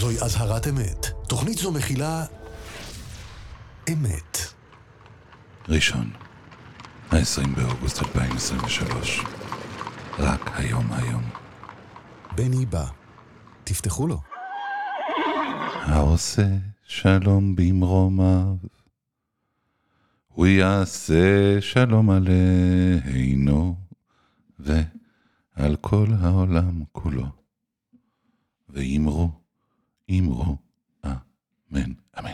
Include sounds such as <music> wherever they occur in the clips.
זוהי אזהרת אמת. תוכנית זו מכילה... אמת. ראשון, ה-20 באוגוסט 2023. רק היום היום. בני בא. תפתחו לו. העושה שלום במרומיו, הוא יעשה שלום עלינו ועל כל העולם כולו. ואמרו, אמרו, אמן, אמן.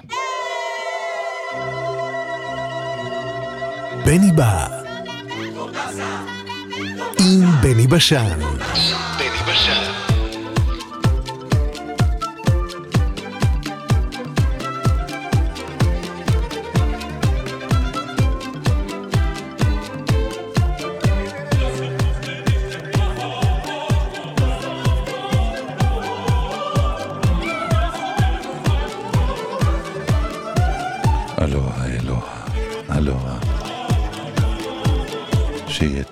בני בא. עם בני בשן. בני בשן.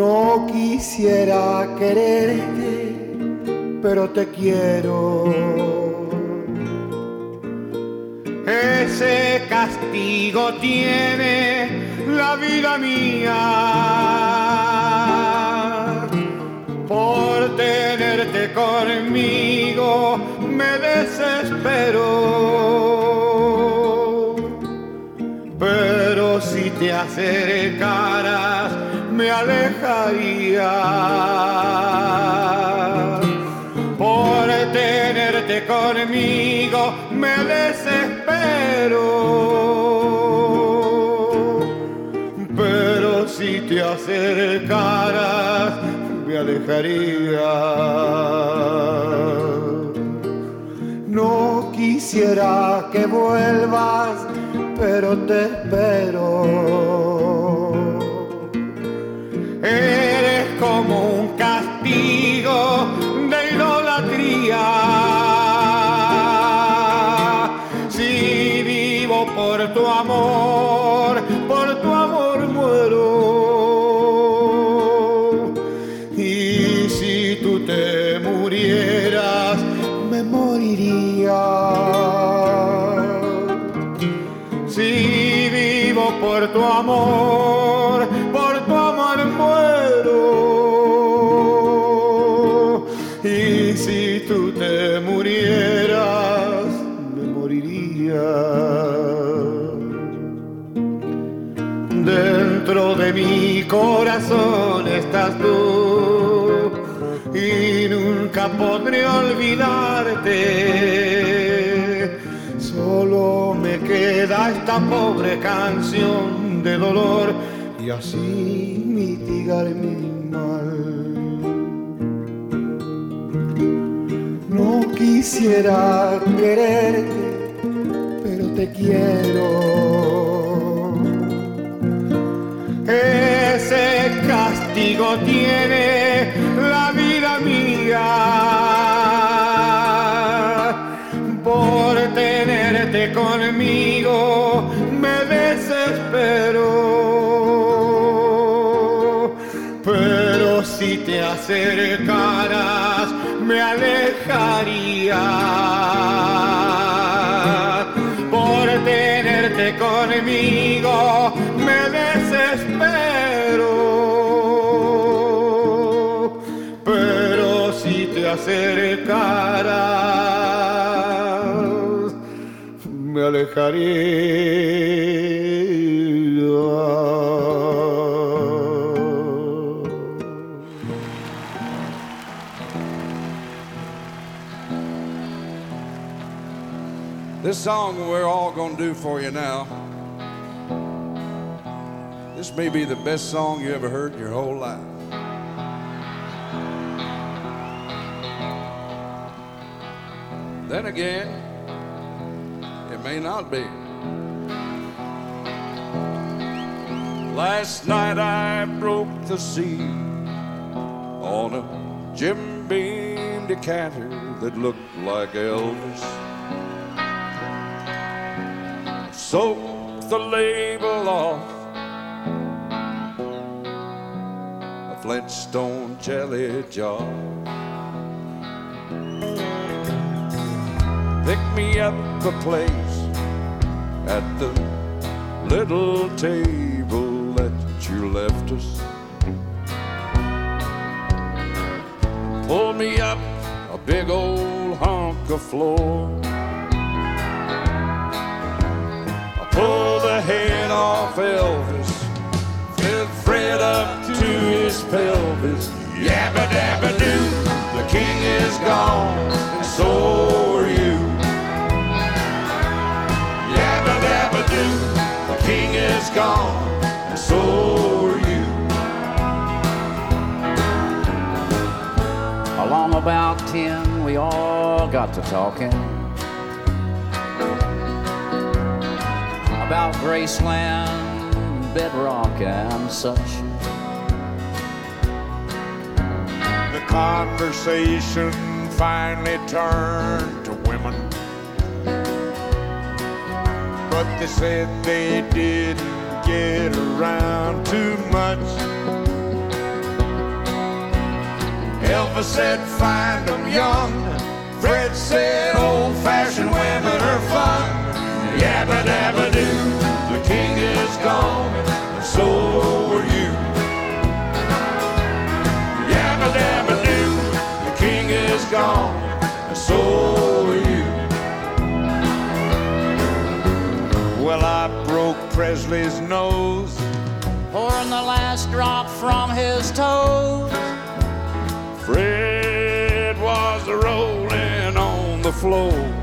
No quisiera quererte, pero te quiero. Ese castigo tiene la vida mía por tenerte conmigo me desespero. Pero si te acercaras me alejaría por tenerte conmigo me desespero. Pero si te acercaras me alejaría. No quisiera que vuelvas, pero te espero. Eres como un castigo de idolatría. Si vivo por tu amor, por tu amor muero. Y si tú te murieras, me moriría. Si vivo por tu amor, podré olvidarte. Solo me queda esta pobre canción de dolor y así mitigar mi mal. No quisiera quererte, pero te quiero. Ese castigo tiene la vida por tenerte conmigo me desespero. Pero si te acercaras me alejaría This song we're all going to do for you now. This may be the best song you ever heard in your whole life. Then again, may not be. Last night I broke the seal on a Jim Beam decanter that looked like Elvis. Soaked the label off a Flintstone jelly jar. Pick me up a place at the little table that you left us. Pull me up a big old hunk of floor. I pull the head off Elvis, Fred Fred up to his pelvis. Yabba dabba doo, the king is gone, and so is gone, and so are you. Along about ten, we all got to talking about Graceland, bedrock, and such. The conversation finally turned But they said they didn't get around too much. Elvis said, find them young. Fred said, old fashioned women are fun. Yabba dabba doo, the king is gone, and so are you. Yabba dabba doo, the king is gone, and so are you. Well, I broke Presley's nose. Pouring the last drop from his toes. Fred was rolling on the floor.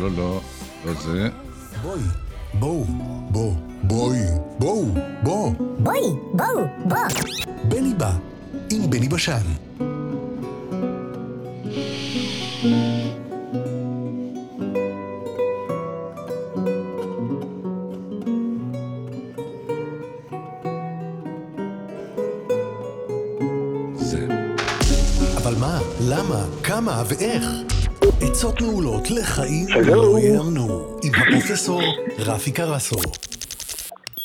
לא, לא, לא, לא זה. בואי, בואו, בוא, בואי, בואו, בוא. בואי, בואו, בוא. בני בא, עם בני בשן. זה. אבל מה, למה, כמה ואיך? עצות מעולות לחיים שלום. לא יאמנו, עם הפרופסור רפי קרסו.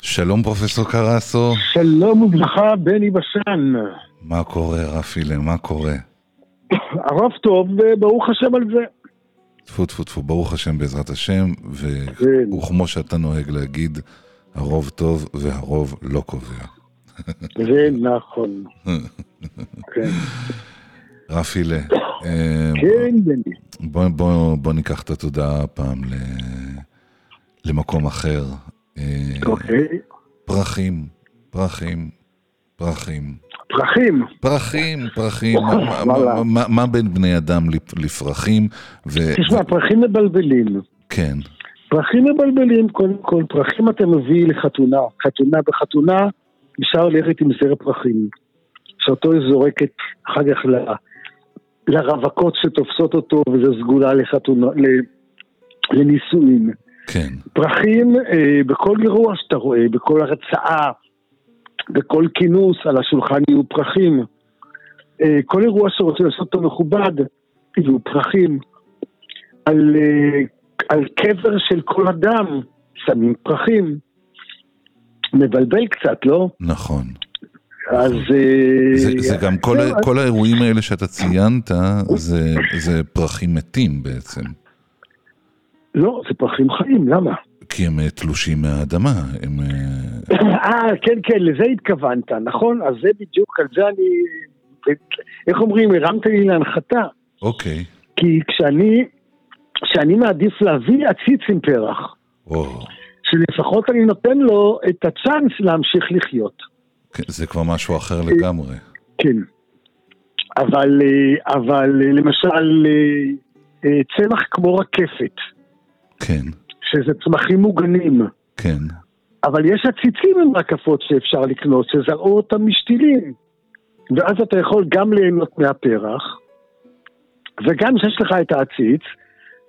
שלום פרופסור קרסו, שלום וברכה, בני בשן. מה קורה רפילה, מה קורה? הרב טוב, וברוך השם על זה. טפו טפו טפו, ברוך השם בעזרת השם, כן. וכמו שאתה נוהג להגיד, הרוב טוב והרוב לא קובע. זה נכון. כן, רפילה, אה, כן, בני. בוא, בוא, בוא ניקח את התודעה הפעם ל... למקום אחר. אה, אוקיי. פרחים, פרחים, פרחים. פרחים. פרחים, פרחים, מה- בין בני אדם לפ- לפרחים? ו... תשמע, פרחים מבלבלים. כן, פרחים מבלבלים, קודם כל, פרחים אתה מביא לחתונה. חתונה בחתונה, אישה הולכת עם זר פרחים. שאותו היא זורקת אחר כך לרווקות שתופסות אותו, וזו סגולה לחתונה, ל- לנישואין. כן, פרחים אה, בכל אירוע שאתה רואה, בכל הרצאה, בכל כינוס, על השולחן יהיו פרחים. אה, כל אירוע שרוצה לעשות אותו מכובד, יהיו פרחים. על, אה, על קבר של כל אדם שמים פרחים. מבלבל קצת, לא? נכון. אז... אה, זה, זה גם כל, ה- כל האירועים האלה שאתה ציינת, זה, זה פרחים מתים בעצם. לא, זה פרחים חיים, למה? כי הם אה, תלושים מהאדמה, הם... אה, <coughs> אה, כן, כן, לזה התכוונת, נכון? אז זה בדיוק, על זה אני... איך אומרים, הרמת לי להנחתה. אוקיי. כי כשאני, כשאני מעדיף להביא עציץ עם פרח, או, שלפחות אני נותן לו את הצ'אנס להמשיך לחיות. כן, זה כבר משהו אחר לגמרי. כן. אבל, אה, אבל אה, למשל, אה, צמח כמו רקפת, כן, שזה צמחים מוגנים, כן, אבל יש עציצים עם רקפות שאפשר לקנות, שזרעו אותם משתילים. ואז אתה יכול גם ליהנות מהפרח, וגם שיש לך את העציץ,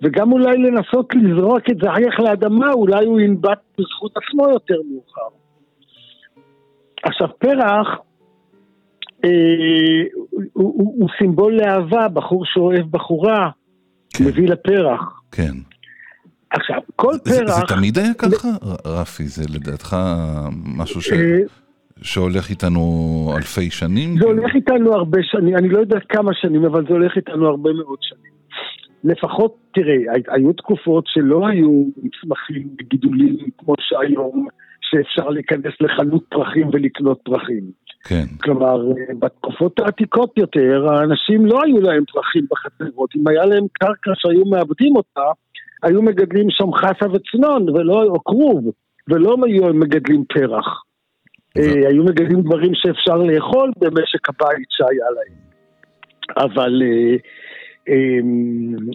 וגם אולי לנסות לזרוק את זה אחר כך לאדמה, אולי הוא ינבט בזכות עצמו יותר מאוחר. עכשיו, פרח אה, הוא, הוא, הוא סימבול לאהבה, בחור שאוהב בחורה, כן. מביא לפרח. כן. עכשיו, כל זה, פרח... זה תמיד היה ככה, ר- רפי? זה לדעתך משהו ש... אה, שהולך איתנו אלפי שנים? זה הולך איתנו הרבה שנים, אני לא יודע כמה שנים, אבל זה הולך איתנו הרבה מאוד שנים. לפחות, תראה, הי- היו תקופות שלא היו צמחים וגידולים כמו שהיום, שאפשר להיכנס לחנות פרחים ולקנות פרחים. כן, כלומר, אה, בתקופות העתיקות יותר, האנשים לא היו להם פרחים בחצרות. אם היה להם קרקע שהיו מאבדים אותה, היו מגדלים שם חסה וצנון, ולא, או כרוב, ולא היו מגדלים פרח. אה, היו מגדלים דברים שאפשר לאכול במשק הבית שהיה להם. אבל אה,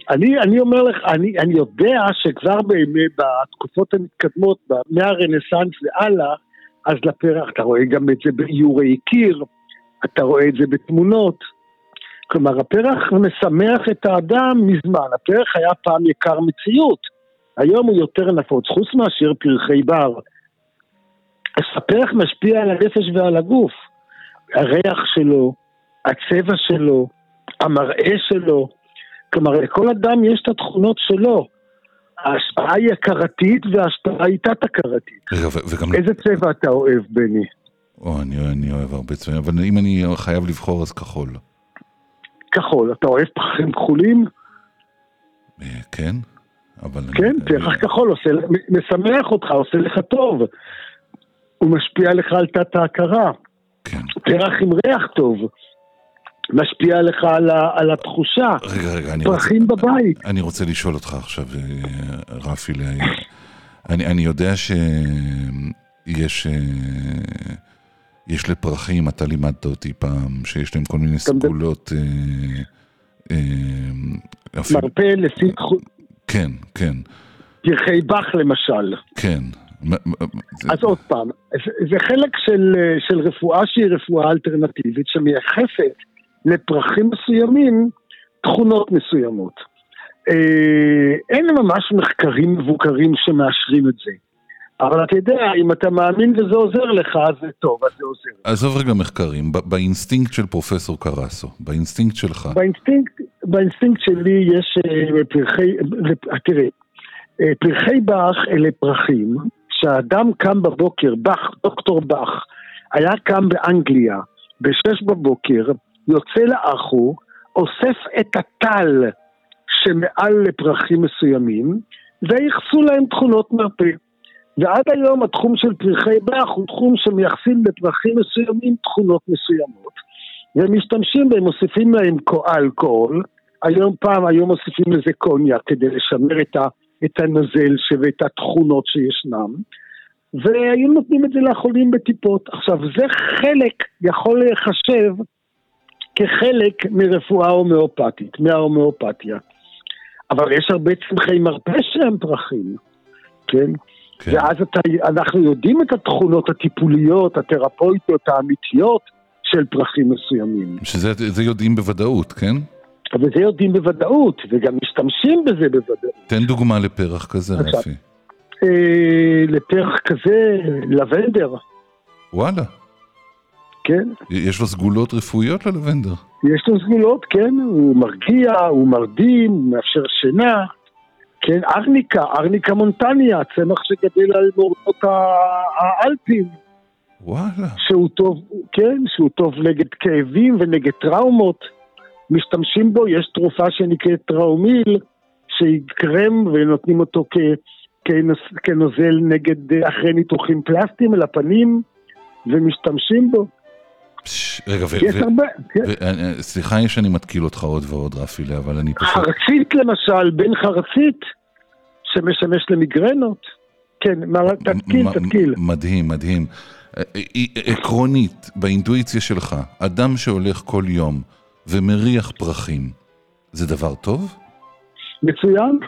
אני, אני אומר לך, אני, אני יודע שכבר באמת בתקופות המתקדמות, מהרנסאנס והלאה, אז לפרח, אתה רואה גם את זה באיורי קיר, אתה רואה את זה בתמונות. כלומר, הפרח משמח את האדם מזמן. הפרח היה פעם יקר מציאות, היום הוא יותר נפוץ, חוץ מאשר פרחי בר. אז הפרח משפיע על הנפש ועל הגוף. הריח שלו, הצבע שלו, המראה שלו. כלומר, לכל אדם יש את התכונות שלו. ההשפעה היא הכרתית וההשפעה היא תת-הכרתית. וגם... איזה צבע אתה אוהב, בני? או, אני, אני אוהב הרבה צבעים, אבל אם אני חייב לבחור אז כחול. כחול. אתה אוהב פרחים כחולים? אה, כן? אבל... כן, אני- פרח כחול עושה, משמח אותך, עושה לך טוב. הוא משפיע לך על תת-ההכרה. כן. פרח עם ריח טוב. משפיע לך על, ה, על התחושה. רגע, רגע, אני רוצה... פרחים בבית. אני רוצה לשאול אותך עכשיו, אה, רפי, אני, אני יודע שיש אה, יש לפרחים, אתה לימדת אותי פעם, שיש להם כל מיני סגולות, אה, מרפא לפי, כן, כן, פרחי באך למשל. כן. אז עוד פעם, זה, חלק של, של רפואה שהיא רפואה אלטרנטיבית שמייחסת לפרחים מסוימים תכונות מסוימות. אה, אין ממש מחקרים מבוקרים שמאשרים את זה. אבל אתה יודע, אם אתה מאמין וזה עוזר לך, אז זה טוב, אז זה עוזר. עזוב רגע מחקרים, באינסטינקט של פרופסור קרסו, באינסטינקט שלך, באינסטינקט, באינסטינקט שלי יש אה, פרחי, אה, תראה, אה, פרחי באך אלה פרחים, שהאדם קם בבוקר, באך, דוקטור באך, היה קם באנגליה בשש בבוקר, יוצא לאחו, אוסף את הטל שמעל לפרחים מסוימים, וייחסו להם תכונות מרפא. ועד היום התחום של פרחי באך הוא תחום שמייחסים לפרחים מסוימים תכונות מסוימות. ומשתמשים בהם, מוסיפים להם אלכוהול, היום פעם, היום מוסיפים לזה קוניאק כדי לשמר את, ה, את הנזל ש- ואת התכונות שישנם, והיו נותנים את זה לחולים בטיפות. עכשיו, זה חלק, יכול להיחשב כחלק מרפואה הומאופתית, מההומאופתיה. אבל יש הרבה צמחי מרפא שהם פרחים, כן? כן. ואז אתה, אנחנו יודעים את התכונות הטיפוליות, התרפויטיות, האמיתיות של פרחים מסוימים. שזה זה יודעים בוודאות, כן? וזה יודעים בוודאות, וגם משתמשים בזה בוודאות. תן דוגמה לפרח כזה. רפי. אה, לפרח כזה, לבנדר, וואלה, כן? יש לו סגולות רפואיות ללבנדר. יש לו סגולות, כן? הוא מרגיע, הוא מרדים, הוא מאפשר שינה. כן, ארניקה, ארניקה מונטניה, צמח שגדל על מורדות האלפים, וואלה. שהוא טוב, כן, שהוא טוב נגד כאבים ונגד טראומות. משתמשים בו, יש תרופה שנקראת טראומיל, שהיא קרם ונותנים אותו כ, כנוס, כנוזל נגד, אה, אחרי ניתוחים פלסטיים על הפנים, ומשתמשים בו. רגע, ו... יש ו- הרבה, כן. ו- אה, סליחה שאני מתקיל אותך עוד ועוד, רפילה, אבל אני פשוט... חרצית למשל, בן חרצית, שמשמש למיגרנות. כן, תתקיל, תתקיל. מדהים, מדהים. אה, אה, עקרונית, באינטואיציה שלך, אדם שהולך כל יום ומריח פרחים, זה דבר טוב? מצוין.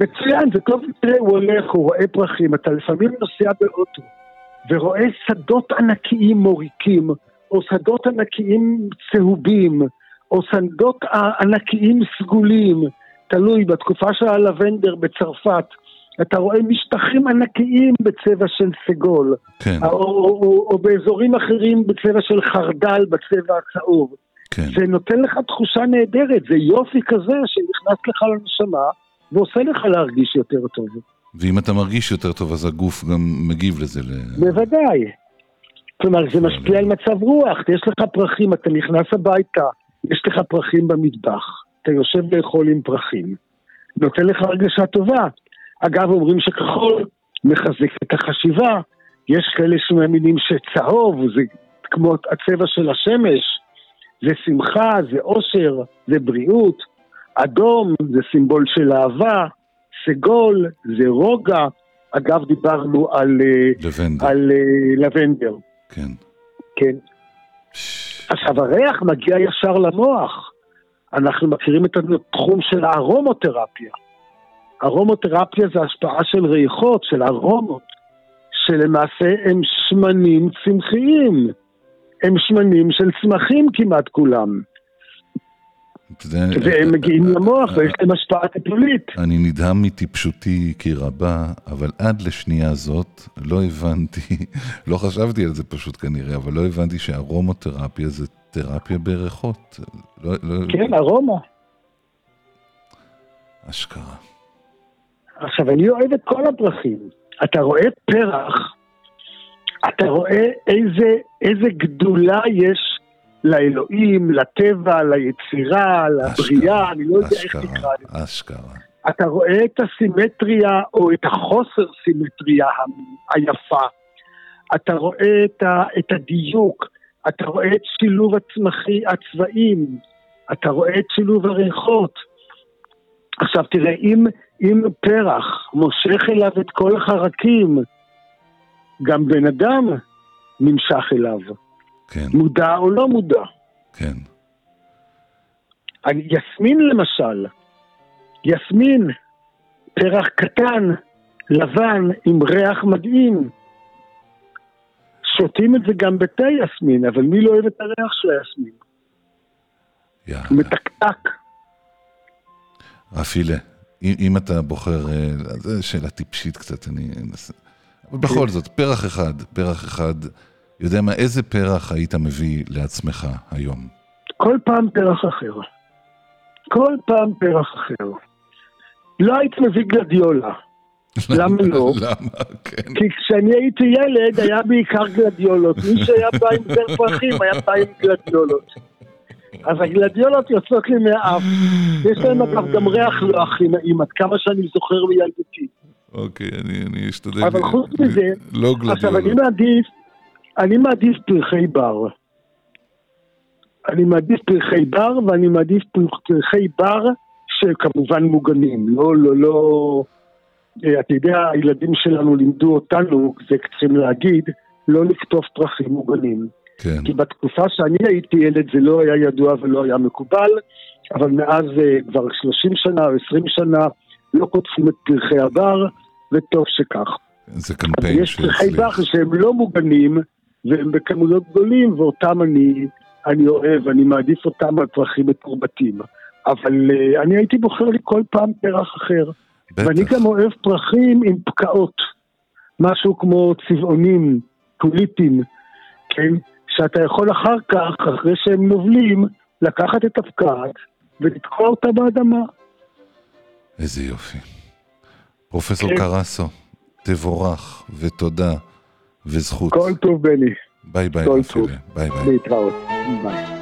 מצוין, זה טוב, תראה, הוא הולך, הוא רואה פרחים, אתה לפעמים נוסע באוטו ורואה שדות ענקיים מוריקים, או שדות ענקיים צהובים, או שדות ענקיים סגולים, תלוי, בתקופה של הלבנדר בצרפת, אתה רואה משטחים ענקיים בצבע של סגול, כן, או, או, או, או באזורים אחרים בצבע של חרדל, בצבע הצהוב. כן. זה נותן לך תחושה נהדרת, זה יופי כזה שנכנס לך לנשמה ועושה לך להרגיש יותר טוב. ואם אתה מרגיש יותר טוב, אז הגוף גם מגיב לזה. ל... בוודאי. כלומר, זה משפיע על מצב רוח, יש לך פרחים, אתה נכנס הביתה, יש לך פרחים במטבח, אתה יושב לאכול עם פרחים, נותן לך הרגשה טובה. אגב, אומרים שכחול מחזק את החשיבה, יש כאלה שמאמינים שצהוב זה כמו הצבע של השמש, זה שמחה, זה אושר, זה בריאות, אדום זה סימבול של אהבה, סגול זה רוגע. אגב, דיברנו על, אה, לבנדר, על אה, לבנדר, כן. כן. עכשיו, הריח מגיע ישר למוח. אנחנו מכירים את התחום של הארומותרפיה. ארומותרפיה זה השפעה של ריחות, של ארומות, שלמעשה הם שמנים צמחיים. הם שמנים של צמחים כמעט כולם. זה- והם מגיעים למוח ויש להם השפעה טיפולית. אני נדהם מטיפשותי כי רבה, אבל עד לשנייה זאת לא הבנתי, <laughs> לא חשבתי על זה פשוט כנראה, אבל לא הבנתי שארומותרפיה זה תרפיה בריחות. לא, לא, כן, ארומה. אשכרה. עכשיו, אני אוהב את כל הפרחים. אתה רואה פרח, אתה רואה איזה, איזה גדולה יש לאלוהים, לטבע, ליצירה, לבריאה, אני לא יודע איך אשכרה, תקרא לזה. אשכרה. אתה רואה את הסימטריה או את החוסר סימטריה היפה. אתה רואה את, ה, את הדיוק, אתה רואה את שילוב הצמחי, הצבעים, אתה רואה את שילוב הריחות. עכשיו תראה, אם, אם פרח מושך אליו את כל החרקים, גם בן אדם נמשך אליו, כן, מודע או לא מודע. כן. אני- יסמין למשל, יסמין, פרח קטן, לבן, עם ריח מדהים. שותים את זה גם בתה יסמין, אבל מי לא אוהב את הריח של היסמין? יאללה. מתקתק. רפילה, אם, אם אתה בוחר, אה, זו שאלה טיפשית קצת, אני. אבל בכל זאת, פרח אחד, פרח אחד, יודע מה, איזה פרח היית מביא לעצמך היום? כל פעם פרח אחר. כל פעם פרח אחר. לא היית מביא גלדיולה. <laughs> למה לא? <laughs> למה? כן. כי כשאני הייתי ילד היה בעיקר גלדיולות. מי שהיה בא עם זר פרחים היה בא עם גלדיולות. אז הגלדיולות יוצאות לי מהאף. יש להם אגב גם ריח לא הכי נעים, עד כמה שאני זוכר מילדותי. אוקיי, אני, אשתדל... אבל חוץ מזה, לא עכשיו אני. מעדיף, אני מעדיף פרחי בר. אני מעדיף פרחי בר ואני מעדיף פרחי בר שכמובן מוגנים. לא, לא, לא... אה, אתה יודע, הילדים שלנו לימדו אותנו, זה צריכים להגיד, לא לקטוף פרחים מוגנים. כן, כי בתקופה שאני הייתי ילד זה לא היה ידוע ולא היה מקובל, אבל מאז אה, כבר 30 שנה או 20 שנה לא קוטפים את פרחי הבר, וטוב שכך. זה קמפיין יש פרחי בר שהצליח. שהם לא מוגנים, והם בכמויות גדולים, ואותם אני, אני אוהב, אני מעדיף אותם על פרחים מתורבתים. אבל אה, אני הייתי בוחר לי כל פעם פרח אחר. ואני בטח. גם אוהב פרחים עם פקעות. משהו כמו צבעונים, טוליפים, כן? שאתה יכול אחר כך, אחרי שהם נובלים, לקחת את הפקעת ולתקוע אותה באדמה. איזה יופי. פרופסור כן. קרסו, תבורך ותודה וזכות. כל טוב בני, ביי ביי כל רפילה. טוב. ביי ביי. להתראות. ביי.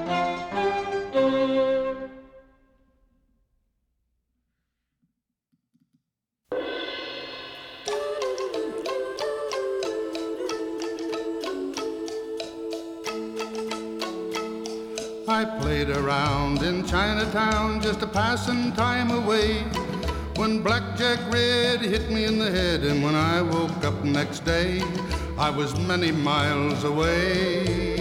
I played around in Chinatown just a passing time away. When Blackjack Red hit me in the head, and when I woke up next day, I was many miles away.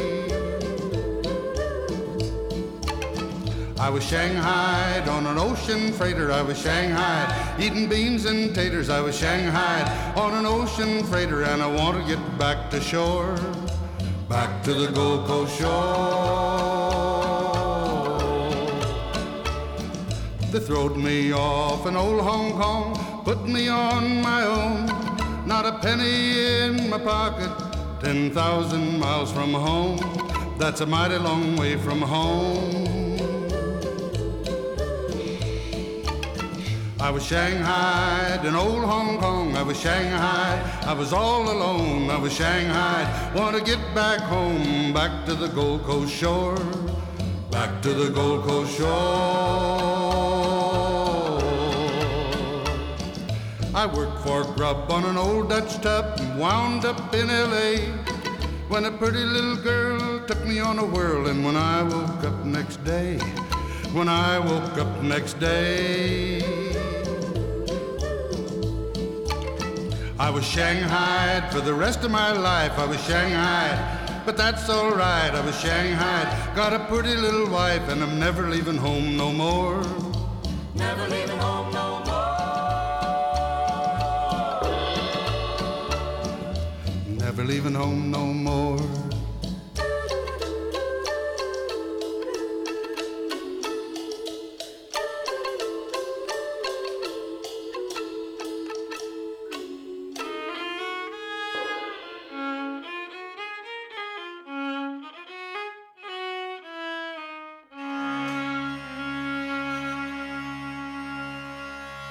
I was shanghaied on an ocean freighter. I was shanghaied eating beans and taters. I was shanghaied on an ocean freighter, and I want to get back to shore, back to the Gold Coast shore. They throwed me off in old Hong Kong, put me on my own. Not a penny in my pocket, 10,000 miles from home. That's a mighty long way from home. I was shanghaied in old Hong Kong. I was shanghaied. I was all alone. I was shanghaied. Want to get back home, back to the Gold Coast shore, back to the Gold Coast shore. I worked for grub on an old Dutch tub and wound up in L.A. When a pretty little girl took me on a whirl, and when I woke up next day, when I woke up next day. I was shanghaied for the rest of my life. I was shanghaied, but that's alright. I was shanghaied. Got a pretty little wife, and I'm never leaving home no more. Never leaving Leaving home no more.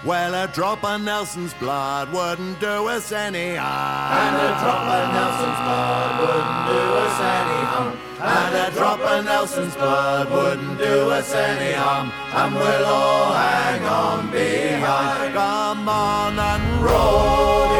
Well, a drop of Nelson's blood wouldn't do us any harm. And a drop of Nelson's blood wouldn't do us any harm. And a drop of Nelson's blood wouldn't do us any harm. And we'll all hang on behind. Come on and rodeo.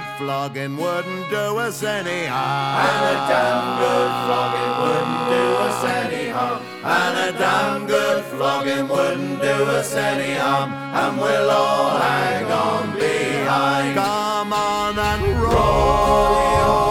Good flogging wouldn't do us any harm. And a damn good flogging wouldn't do us any harm. And a damn good flogging wouldn't do us any harm. And we'll all hang on behind. Come on and roll the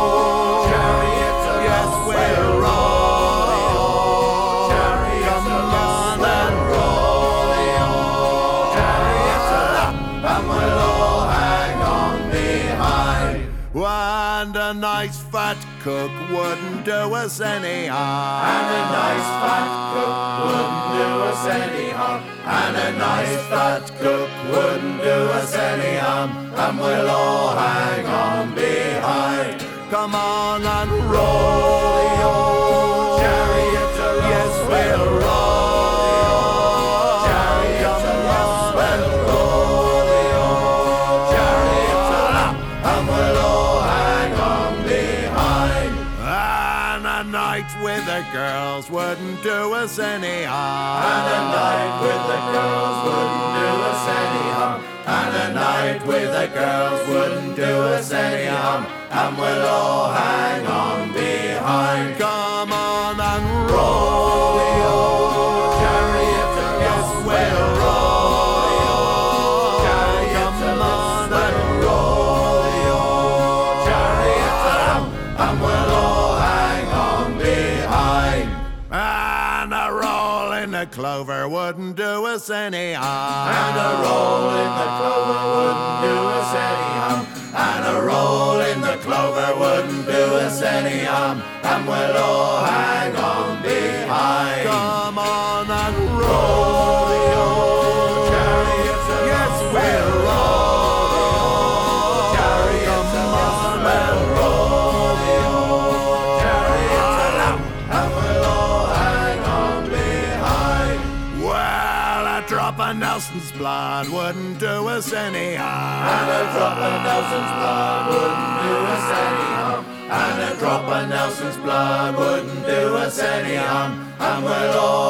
nice fat cook wouldn't do us any harm. And a nice fat cook wouldn't do us any harm. And a nice fat cook wouldn't do us any harm. And we'll all hang on behind. Come on and roll the old Chariot. Yes, we'll roll night with the girls wouldn't do us any harm. And a night with the girls wouldn't do us any harm. And a night with the girls wouldn't do us any harm. And we'll all hang on behind. Come on and roll clover wouldn't do us any harm. And a roll in the clover wouldn't do us any harm. And a roll in the clover wouldn't do us any harm. And we'll all hang on behind. Come on and roll drop of Nelson's blood wouldn't do us any harm. And a drop of Nelson's blood wouldn't do us any harm. And we'll all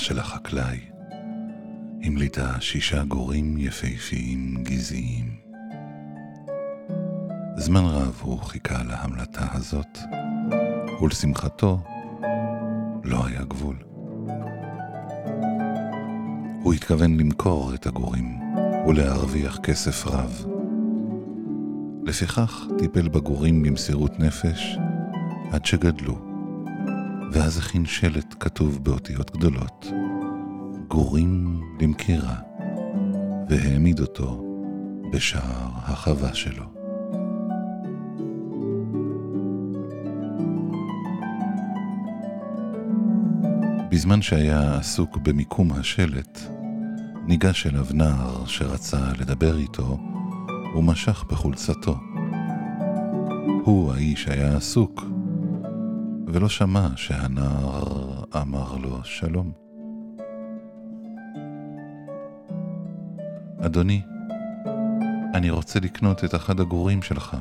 של החקלאי המליטה שישה גורים יפהפיים גזעיים. זמן רב הוא חיכה להמלטה הזאת, ולשמחתו לא היה גבול. הוא התכוון למכור את הגורים ולהרוויח כסף רב. לפיכך טיפל בגורים במסירות נפש עד שגדלו. ואז הכין שלט כתוב באותיות גדולות, גורים למכירה, והעמיד אותו בשער החווה שלו. בזמן שהיה עסוק במיקום השלט, ניגש אליו נער שרצה לדבר איתו ומשך בחולצתו. הוא, האיש, היה עסוק, ולא שמע שהנער אמר לו שלום. אדוני, אני רוצה לקנות את אחד הגורים שלך,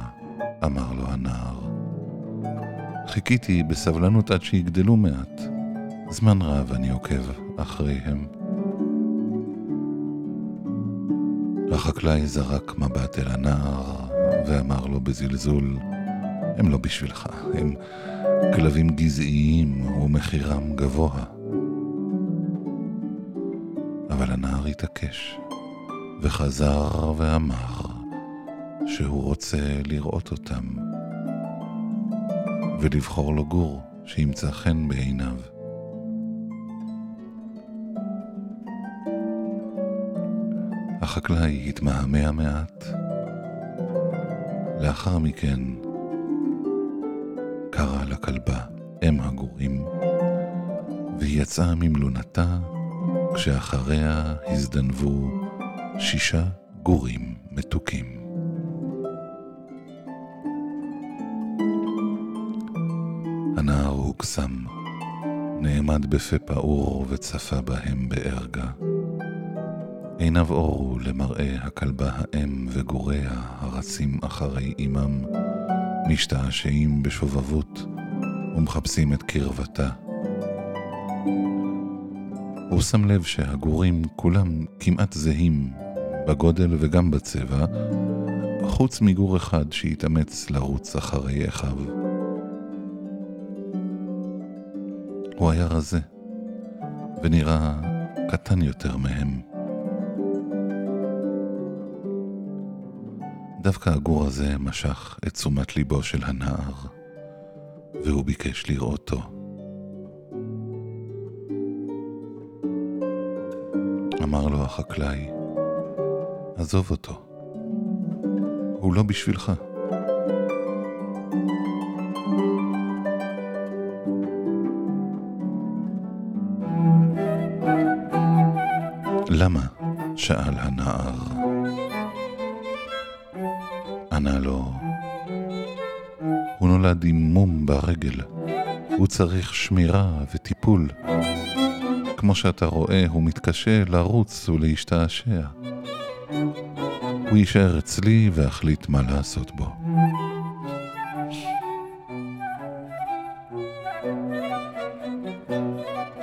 אמר לו הנער. חיכיתי בסבלנות עד שיגדלו מעט. זמן רב אני עוקב אחריהם. החקלאי זרק מבט אל הנער ואמר לו בזלזול, הם לא בשבילך, הם כלבים גזעיים ומחירם גבוה. אבל הנער התעקש, וחזר ואמר שהוא רוצה לראות אותם, ולבחור לו גור שימצא חן בעיניו. החקלאי התמהמה מעט. לאחר מכן קרא לכלבה אם הגורים, והיא יצאה ממלונתה כשאחריה הזדנבו שישה גורים מתוקים. הנער הוקסם, נעמד בפה פעור וצפה בהם בערגה. עיניו אורו למראה הכלבה האם וגוריה הרצים אחרי אמם, משתעשעים בשובבות ומחפשים את קרבתה. הוא שם לב שהגורים כולם כמעט זהים בגודל וגם בצבע, חוץ מגור אחד שהתאמץ לרוץ אחרי אחיו. הוא היה רזה, ונראה קטן יותר מהם. דווקא הגור הזה משך את תשומת ליבו של הנער, והוא ביקש לראותו. אמר לו החקלאי, עזוב אותו, הוא לא בשבילך. למה? שאל הנער. ענה לו, הוא נולד עם מום ברגל, הוא צריך שמירה וטיפול. כמו שאתה רואה, הוא מתקשה לרוץ ולהשתעשע. הוא יישאר אצלי ואחליט מה לעשות בו.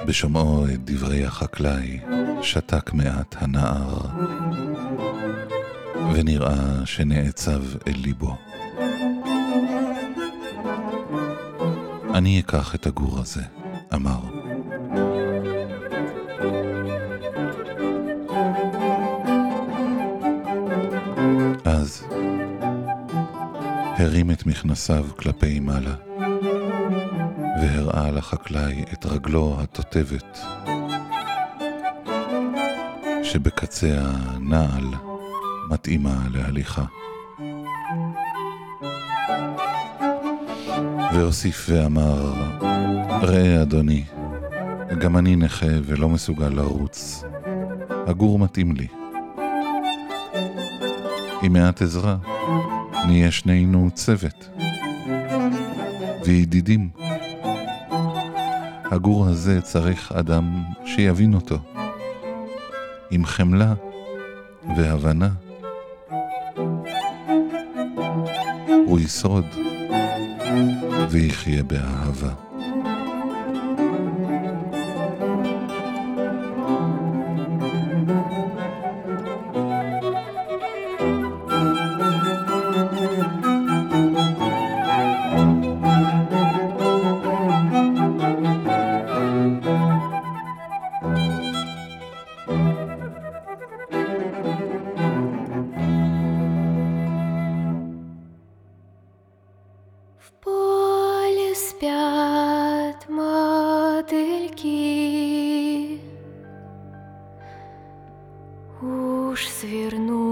בשומעו את דברי החקלאי, שתק מעט הנער, ונראה שנעצב אל ליבו. אני אקח את הגור הזה, הרים את מכנסיו כלפי מעלה, והראה לחקלאי את רגלו התותבת, שבקצה הנעל מתאימה להליכה. והוסיף ואמר, ראה אדוני, גם אני נכה ולא מסוגל לרוץ. הגור מתאים לי. עם מעט עזרה, נהיה שנינו צוות. וידידים. הגור הזה צריך אדם שיבין אותו. עם חמלה והבנה. הוא ישרוד ויחיה באהבה. В поле спят мотыльки, Уж свернулся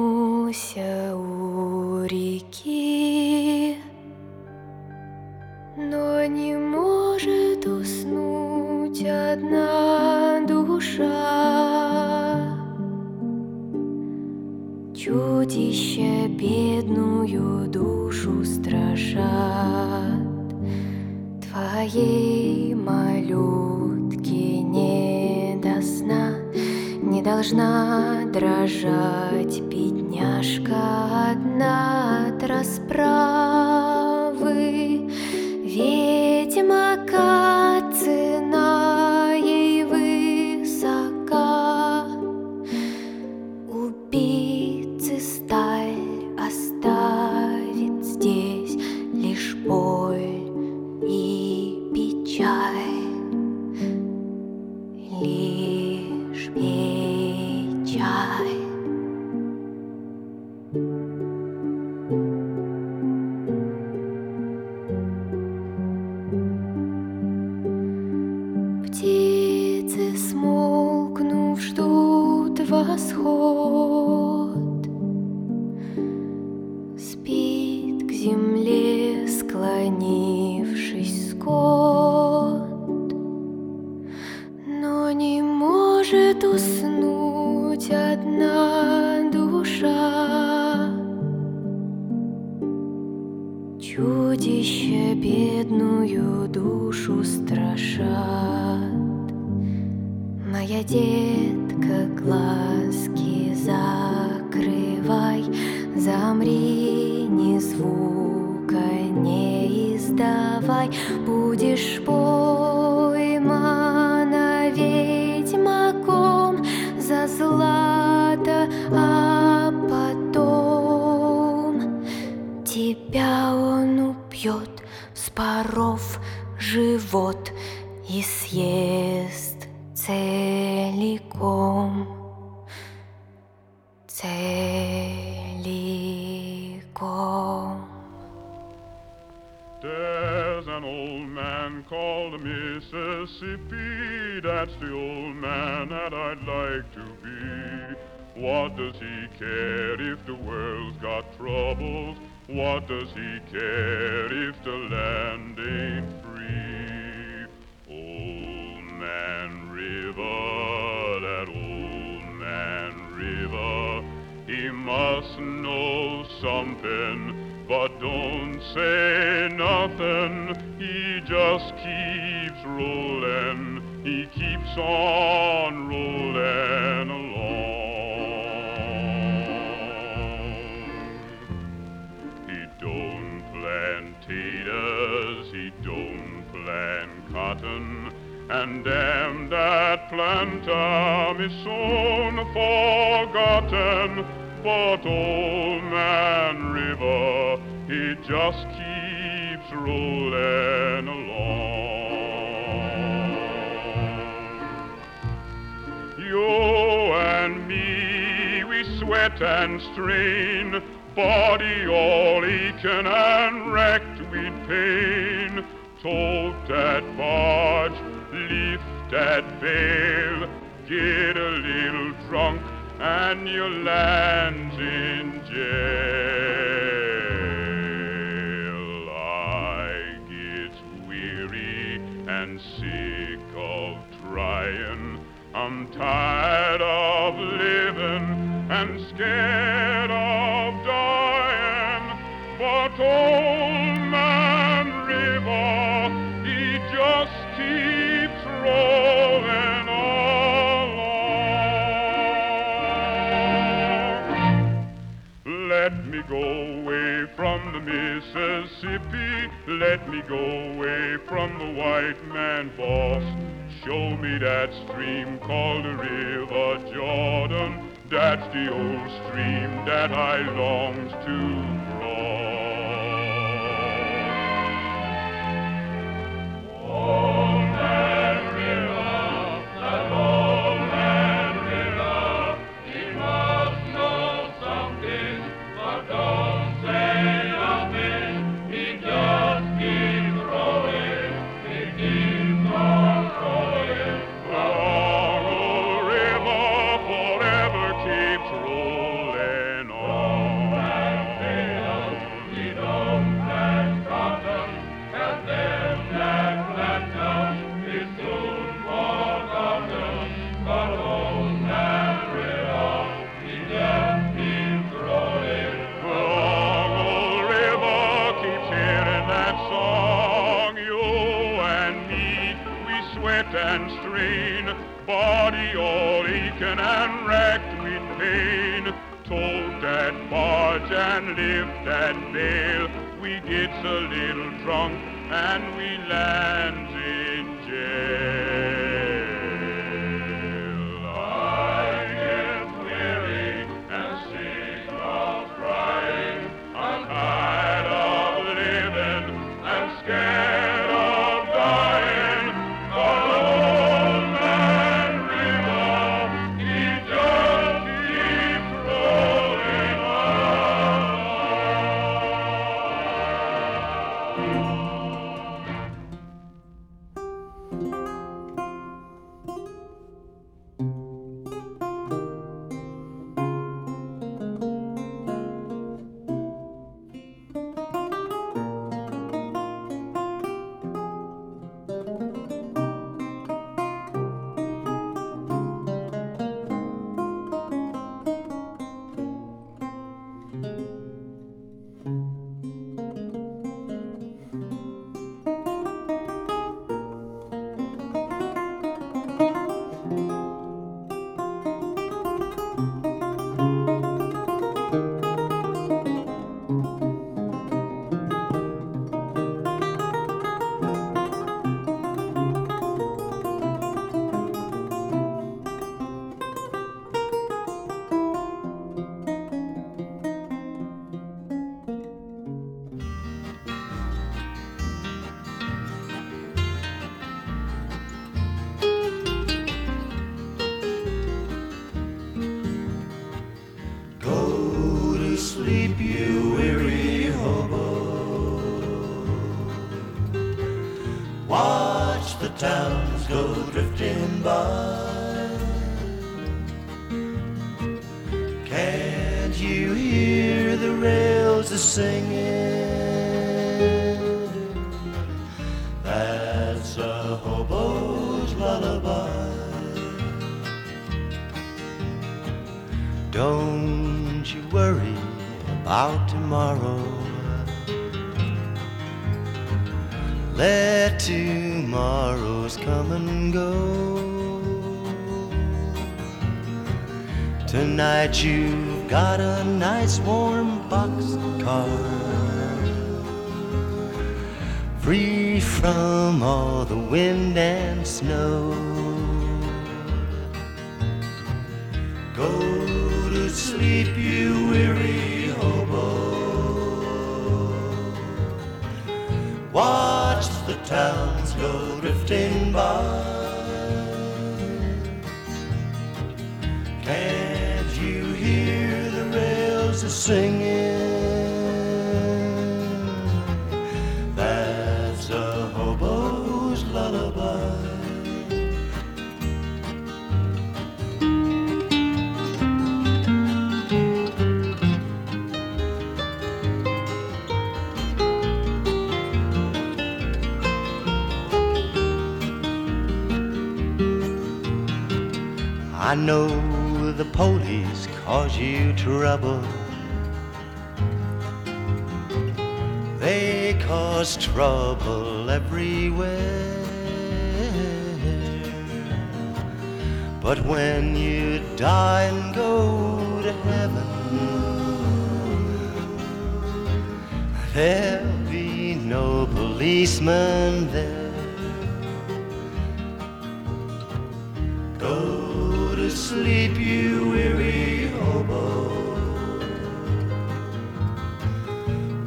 and strain, body all aching and wrecked with pain. Tote that barge, lift that veil, get a little drunk and you land in jail. I get weary and sick of trying. I'm tired scared of dying, but old man River, he just keeps rolling along. Let me go away from the Mississippi, let me go away from the white man boss. Show me that stream called the River Jordan. That's the old stream that I longed to. Told that barge and lift and bail. We gets a little drunk and we lands in jail. Towns go drifting by. Can't you hear the rails a singing? That's a hobo's lullaby. Don't you worry about tomorrow. Let tomorrow's come and go. Tonight you've got a nice warm boxcar. Free from all the wind and snow. Go to sleep, you weary hobo. Watch the towns go drifting by. Can't you hear the rails a singing? I know the police cause you trouble. They cause trouble everywhere. But when you die and go to heaven, there'll be no policeman there. Sleep, you weary hobo.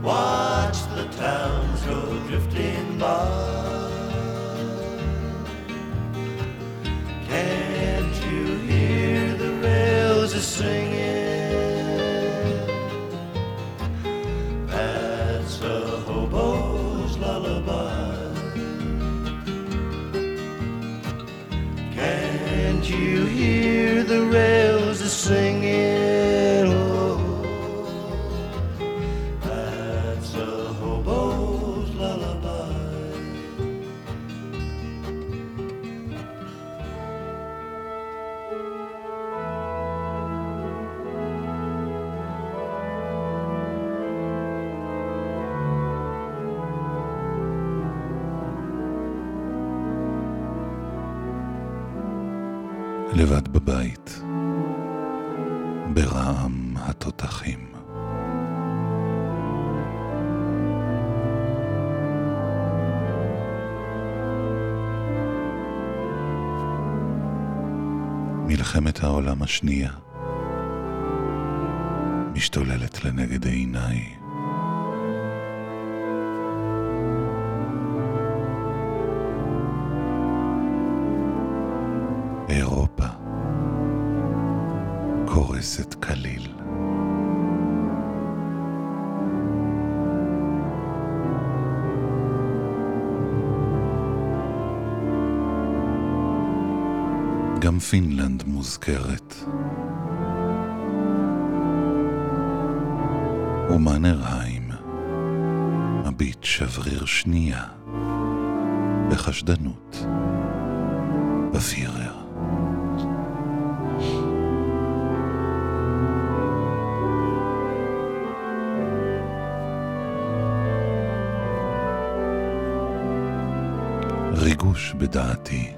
Watch the towns go drifting by. השנייה משתוללת לנגד עיניי. פינלנד מוזכרת. ומנרהיים מביט שבריר שנייה בחשדנות בפירר. ריגוש בדעתי.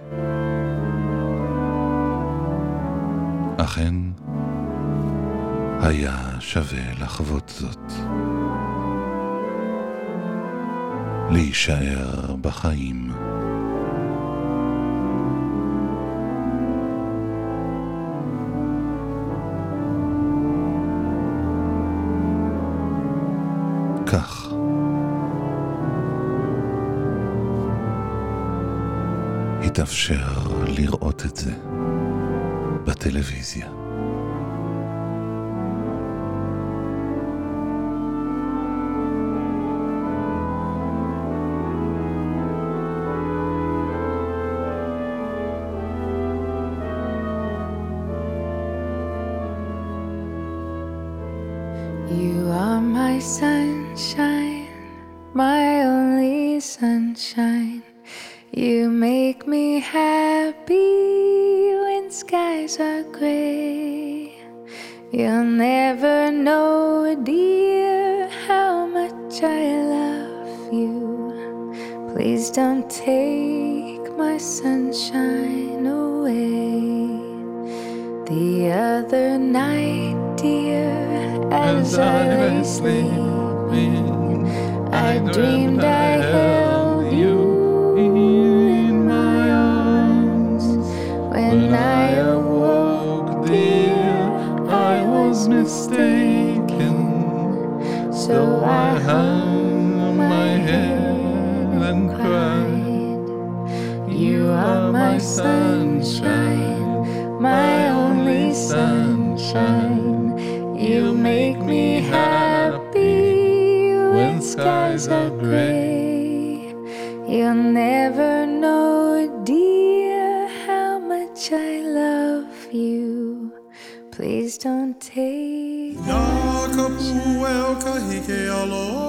אכן, היה שווה לחוות זאת. להישאר בחיים. כך. התאפשר לראות את זה בטלוויזיה. hung on my head and cried. You are my sunshine, my only sunshine. You make me happy when skies are gray. You'll never know, dear, how much I love you. Please don't take que alone.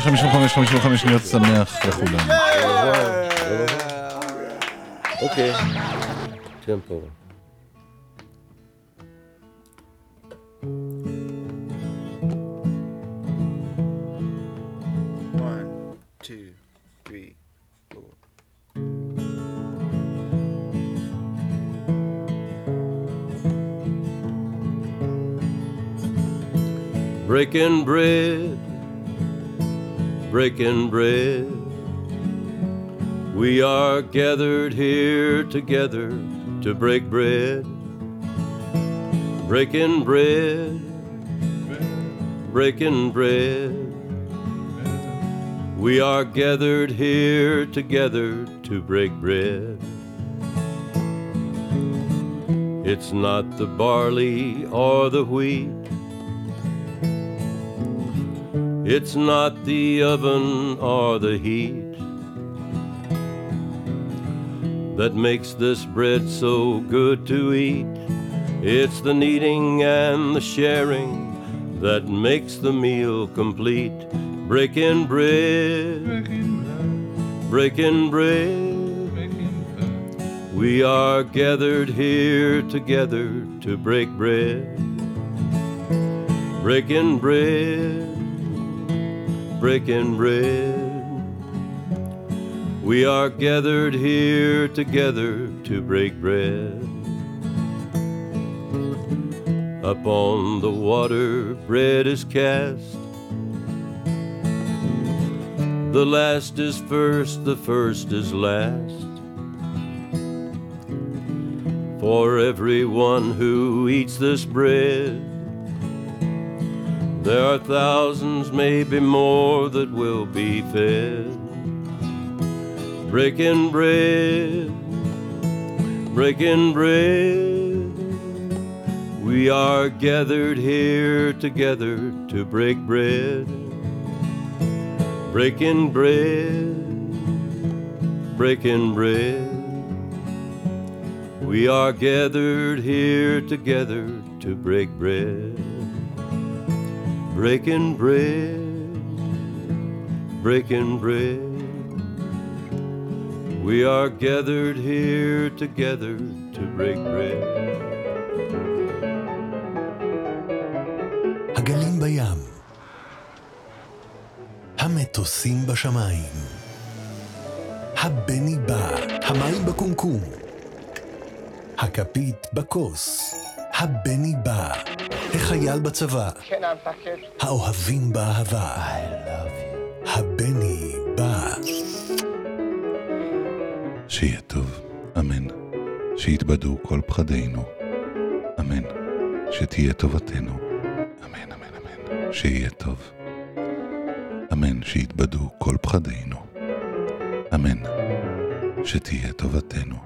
55, 55, 55 שניות שמח לכולם. אוקיי, טמפו. breaking bread. breaking bread. We are gathered here together to break bread. Breaking bread, breaking bread. We are gathered here together to break bread. It's not the barley or the wheat It's not the oven or the heat that makes this bread so good to eat. It's the kneading and the sharing that makes the meal complete. Breaking bread, breaking bread. bread. We are gathered here together to break bread, breaking bread breaking bread. We are gathered here together to break bread. Upon the water, bread is cast. The last is first, the first is last. For everyone who eats this bread, there are thousands, maybe more, that will be fed. Breaking bread, breaking bread. We are gathered here together to break bread. Breaking bread, breaking bread. We are gathered here together to break bread. Breaking bread, breaking bread. We are gathered here together to break bread. הגלים בים, המטוסים בשמיים, הבני בא, המים בקומקום, הכפית בכוס, הבני בא, החייל בצבא, האוהבים באהבה, הבני בא. שיהיה טוב, אמן. שיתבדו כל פחדינו, אמן. שתהיה טובתנו, אמן, אמן, אמן. שיהיה טוב, אמן. שיתבדו כל פחדינו, אמן. שתהיה טובתנו,